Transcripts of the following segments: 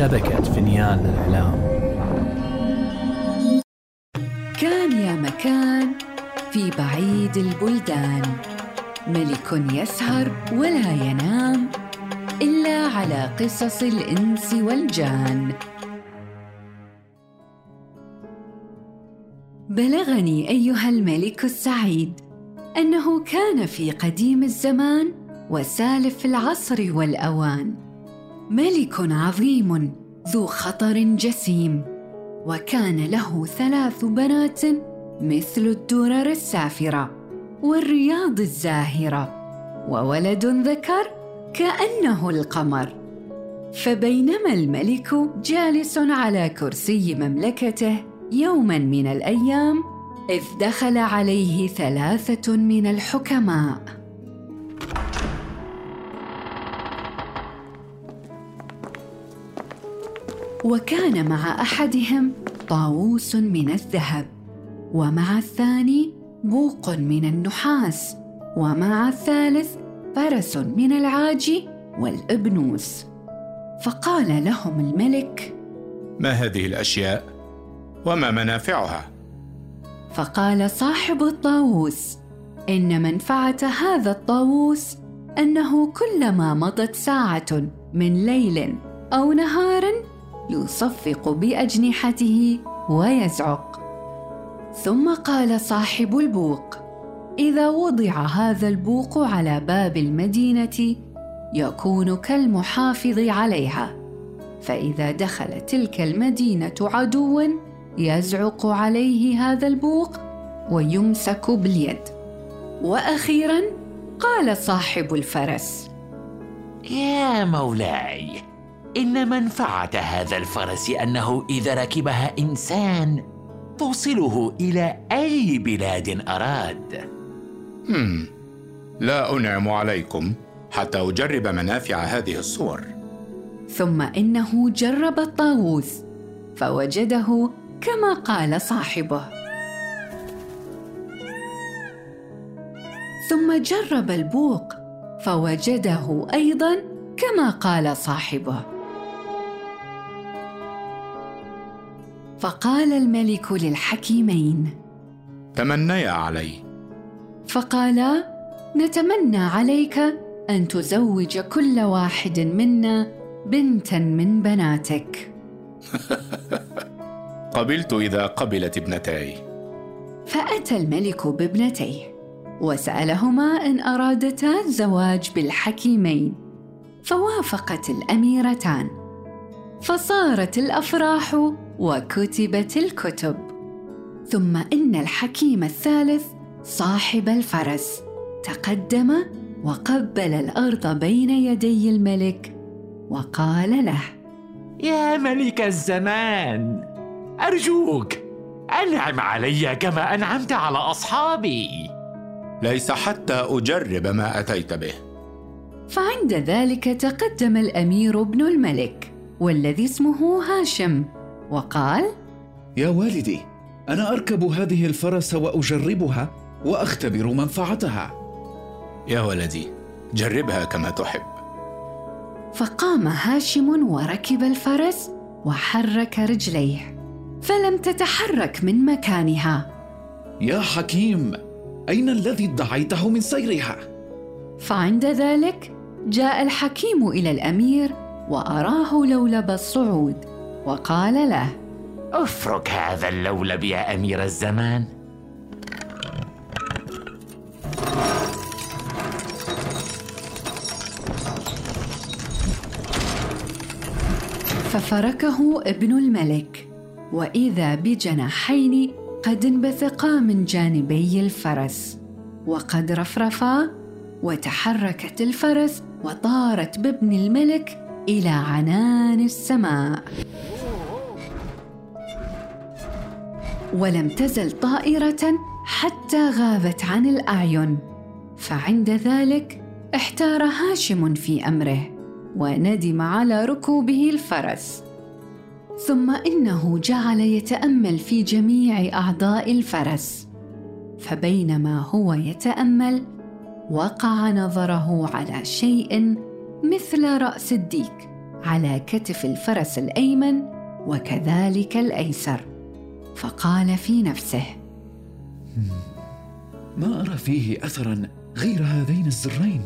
شبكة فينيان للإعلام كان يا مكان في بعيد البلدان. ملك يسهر ولا ينام إلا على قصص الإنس والجان. بلغني أيها الملك السعيد أنه كان في قديم الزمان وسالف العصر والأوان. ملك عظيم ذو خطر جسيم وكان له ثلاث بنات مثل الدرر السافرة والرياض الزاهرة وولد ذكر كأنه القمر. فبينما الملك جالس على كرسي مملكته يوما من الأيام إذ دخل عليه ثلاثة من الحكماء. وكان مع أحدهم طاووس من الذهب ومع الثاني بوق من النحاس ومع الثالث فرس من العاج والإبنوس. فقال لهم الملك ما هذه الأشياء؟ وما منافعها؟ فقال صاحب الطاووس إن منفعة هذا الطاووس أنه كلما مضت ساعة من ليل أو نهار يصفق بأجنحته ويزعق. ثم قال صاحب البوق إذا وضع هذا البوق على باب المدينة يكون كالمحافظ عليها. فإذا دخل تلك المدينة عدو يزعق عليه هذا البوق ويمسك باليد. وأخيرا قال صاحب الفرس يا مولاي إن منفعة هذا الفرس أنه إذا ركبها إنسان توصله إلى أي بلاد أراد. هم لا أنعم عليكم حتى أجرب منافع هذه الصور. ثم إنه جرب الطاووس فوجده كما قال صاحبه. ثم جرب البوق فوجده أيضا كما قال صاحبه. فقال الملك للحكيمين تمنيا علي. فقالا نتمنى عليك أن تزوج كل واحد منا بنتا من بناتك. قبلت إذا قبلت ابنتاي فأتى الملك بابنتيه وسألهما أن أرادتا الزواج بالحكيمين فوافقت الأميرتان فصارت الأفراح وكتبت الكتب. ثم إن الحكيم الثالث صاحب الفرس تقدم وقبل الأرض بين يدي الملك وقال له يا ملك الزمان أرجوك أنعم علي كما أنعمت على أصحابي. ليس حتى أجرب ما أتيت به. فعند ذلك تقدم الأمير ابن الملك والذي اسمه هاشم وقال يا والدي أنا أركب هذه الفرس وأجربها وأختبر منفعتها. يا ولدي جربها كما تحب. فقام هاشم وركب الفرس وحرك رجليه فلم تتحرك من مكانها. يا حكيم أين الذي ادعيته من سيرها؟ فعند ذلك جاء الحكيم إلى الأمير وأراه لولب الصعود. وقال له افرك هذا اللولب يا أمير الزمان. ففركه ابن الملك وإذا بجناحين قد انبثقا من جانبي الفرس وقد رفرفا وتحركت الفرس وطارت بابن الملك إلى عنان السماء. ولم تزل طائرة حتى غابت عن الأعين. فعند ذلك احتار هاشم في أمره وندم على ركوبه الفرس. ثم إنه جعل يتأمل في جميع أعضاء الفرس. فبينما هو يتأمل وقع نظره على شيء مثل رأس الديك على كتف الفرس الأيمن وكذلك الأيسر. فقال في نفسه. ما أرى فيه اثرا غير هذين الزرين.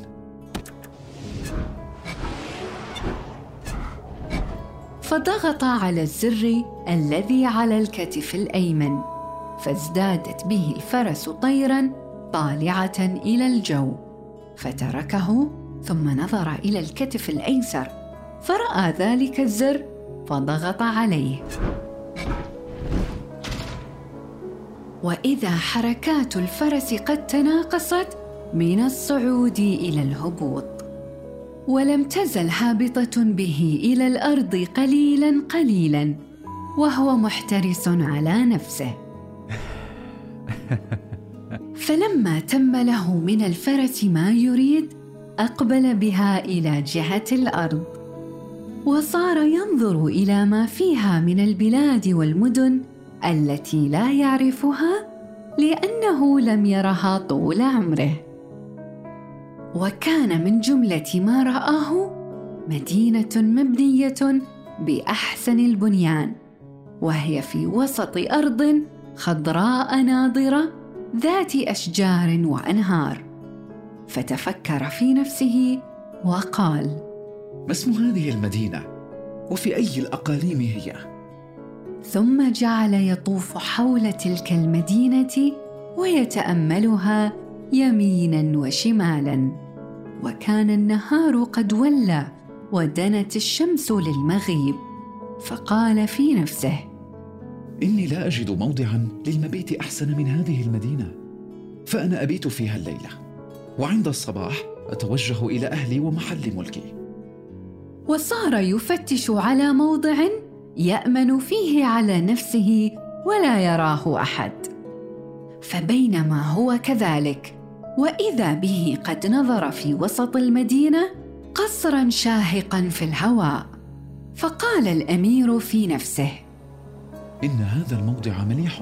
فضغط على الزر الذي على الكتف الأيمن فازدادت به الفرس طيرا طالعة إلى الجو فتركه ثم نظر إلى الكتف الأيسر فرأى ذلك الزر فضغط عليه. وإذا حركات الفرس قد تناقصت من الصعود إلى الهبوط. ولم تزل هابطة به إلى الأرض قليلا قليلا وهو محترس على نفسه. فلما تم له من الفرس ما يريد أقبل بها إلى جهة الأرض وصار ينظر إلى ما فيها من البلاد والمدن التي لا يعرفها لأنه لم يرها طول عمره. وكان من جملة ما رآه مدينة مبنية بأحسن البنيان وهي في وسط أرض خضراء ناضره ذات أشجار وأنهار. فتفكر في نفسه وقال ما اسم هذه المدينة؟ وفي أي الأقاليم هي؟ ثم جعل يطوف حول تلك المدينة ويتأملها يمينا وشمالا. وكان النهار قد ولى ودنت الشمس للمغيب فقال في نفسه إني لا أجد موضعا للمبيت أحسن من هذه المدينة فأنا أبيت فيها الليلة وعند الصباح أتوجه إلى أهلي ومحل ملكي. وصار يفتش على موضع يأمن فيه على نفسه ولا يراه أحد. فبينما هو كذلك وإذا به قد نظر في وسط المدينة قصرا شاهقا في الهواء فقال الأمير في نفسه إن هذا الموضع مليح.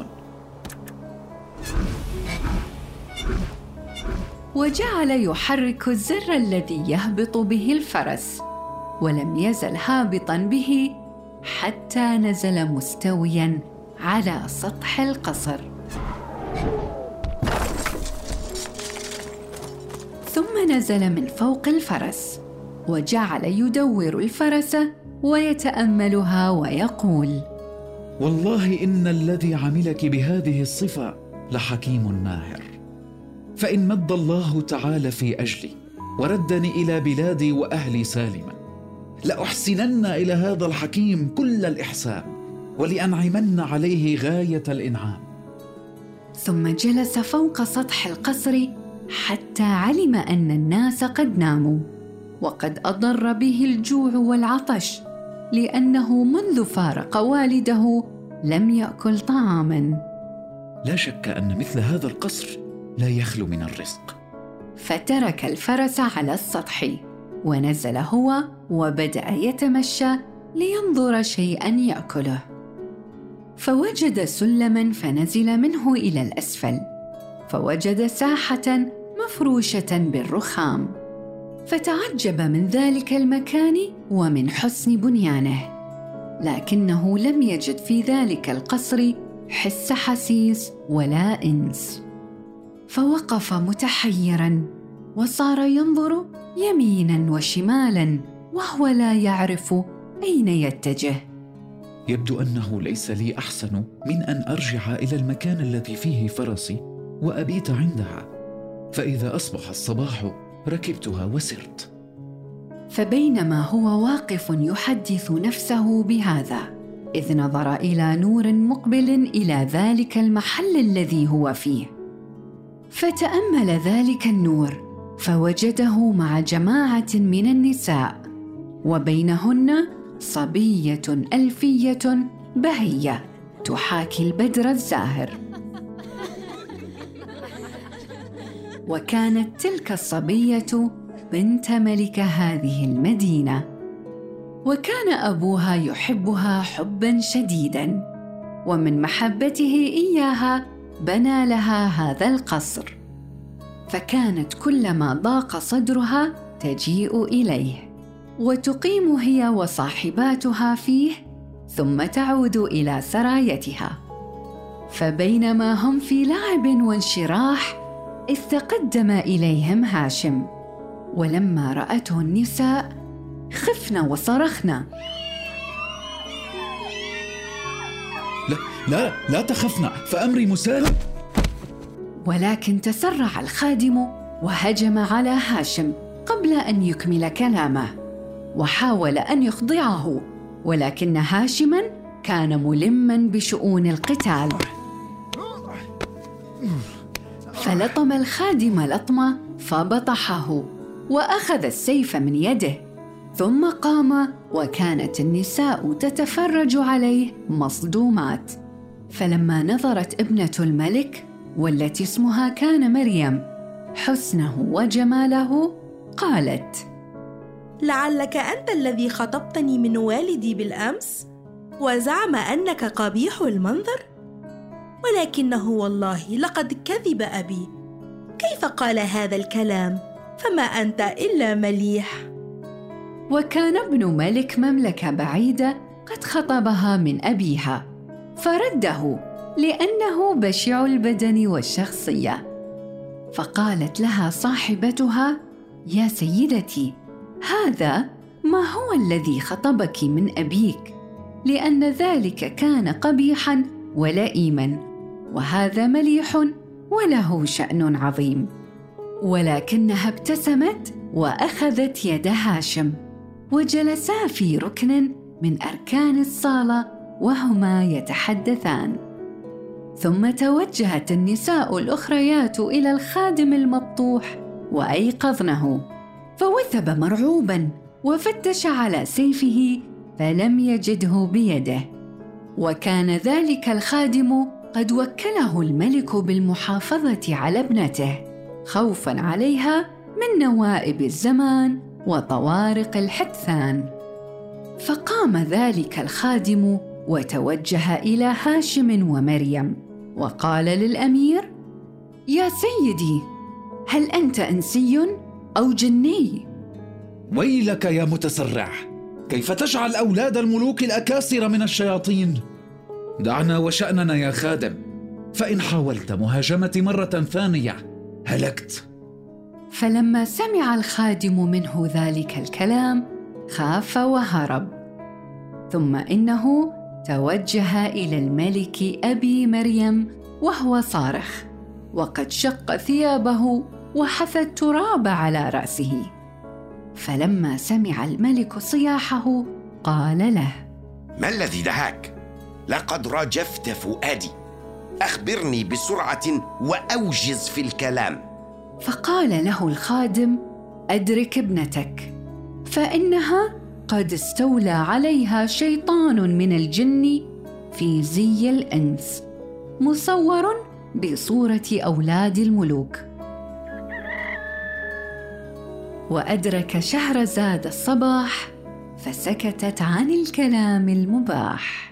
وجعل يحرك الزر الذي يهبط به الفرس ولم يزل هابطا به حتى نزل مستويا على سطح القصر. ثم نزل من فوق الفرس وجعل يدور الفرس ويتأملها ويقول والله إن الذي عملك بهذه الصفة لحكيم ماهر فإن مد الله تعالى في أجلي وردني إلى بلادي وأهلي سالما. لأحسنن إلى هذا الحكيم كل الإحسان ولأنعمن عليه غاية الإنعام. ثم جلس فوق سطح القصر حتى علم أن الناس قد ناموا وقد أضر به الجوع والعطش لأنه منذ فارق والده لم يأكل طعاما. لا شك أن مثل هذا القصر لا يخلو من الرزق. فترك الفرس على السطح. ونزل هو وبدأ يتمشى لينظر شيئا يأكله. فوجد سلما فنزل منه إلى الأسفل. فوجد ساحة مفروشة بالرخام. فتعجب من ذلك المكان ومن حسن بنيانه. لكنه لم يجد في ذلك القصر حس حسيس ولا إنس. فوقف متحيرا وصار ينظر يمينا وشمالا وهو لا يعرف أين يتجه. يبدو أنه ليس لي أحسن من أن أرجع إلى المكان الذي فيه فرسي وأبيت عندها. فإذا أصبح الصباح ركبتها وسرت. فبينما هو واقف يحدث نفسه بهذا إذ نظر إلى نور مقبل إلى ذلك المحل الذي هو فيه. فتأمل ذلك النور فوجده مع جماعة من النساء وبينهن صبية ألفية بهية تحاكي البدر الزاهر. وكانت تلك الصبية بنت ملك هذه المدينة. وكان أبوها يحبها حبا شديدا ومن محبته إياها بنى لها هذا القصر. فكانت كلما ضاق صدرها تجيء إليه وتقيم هي وصاحباتها فيه ثم تعود إلى سرايتها. فبينما هم في لعب وانشراح اذ تقدم إليهم هاشم. ولما رأته النساء خفن وصرخن لا لا لا تخفنا فأمري مسالم ولكن تسرع الخادم وهجم على هاشم قبل أن يكمل كلامه وحاول أن يخضعه ولكن هاشما كان ملما بشؤون القتال. فلطم الخادم لطمة فبطحه وأخذ السيف من يده ثم قام وكانت النساء تتفرج عليه مصدومات. فلما نظرت ابنة الملك والتي اسمها كان مريم. حسنه وجماله قالت لعلك أنت الذي خطبتني من والدي بالأمس وزعم أنك قبيح المنظر؟ ولكنه والله لقد كذب أبي. كيف قال هذا الكلام؟ فما أنت إلا مليح. وكان ابن ملك مملكة بعيدة قد خطبها من أبيها فرده لأنه بشع البدن والشخصية. فقالت لها صاحبتها يا سيدتي هذا ما هو الذي خطبك من أبيك؟ لأن ذلك كان قبيحا ولئيما وهذا مليح وله شأن عظيم. ولكنها ابتسمت وأخذت يد هاشم وجلسا في ركن من أركان الصالة وهما يتحدثان. ثم توجهت النساء الأخريات إلى الخادم المبطوح وأيقظنه فوثب مرعوبا وفتش على سيفه فلم يجده بيده. وكان ذلك الخادم قد وكله الملك بالمحافظة على ابنته خوفا عليها من نوائب الزمان وطوارق الحدثان. فقام ذلك الخادم وتوجه إلى هاشم ومريم وقال للأمير يا سيدي هل أنت أنسي أو جني؟ ويلك يا متسرع كيف تجعل أولاد الملوك الأكاسر من الشياطين؟ دعنا وشأننا يا خادم فإن حاولت مهاجمتي مرة ثانية هلكت. فلما سمع الخادم منه ذلك الكلام خاف وهرب. ثم إنه توجه إلى الملك أبي مريم وهو صارخ وقد شق ثيابه وحث التراب على رأسه. فلما سمع الملك صياحه قال له ما الذي دهاك؟ لقد رجفت فؤادي. أخبرني بسرعة وأوجز في الكلام. فقال له الخادم أدرك ابنتك. فإنها قد استولى عليها شيطان من الجن في زي الإنس مصور بصورة أولاد الملوك. وأدرك شهرزاد الصباح فسكتت عن الكلام المباح.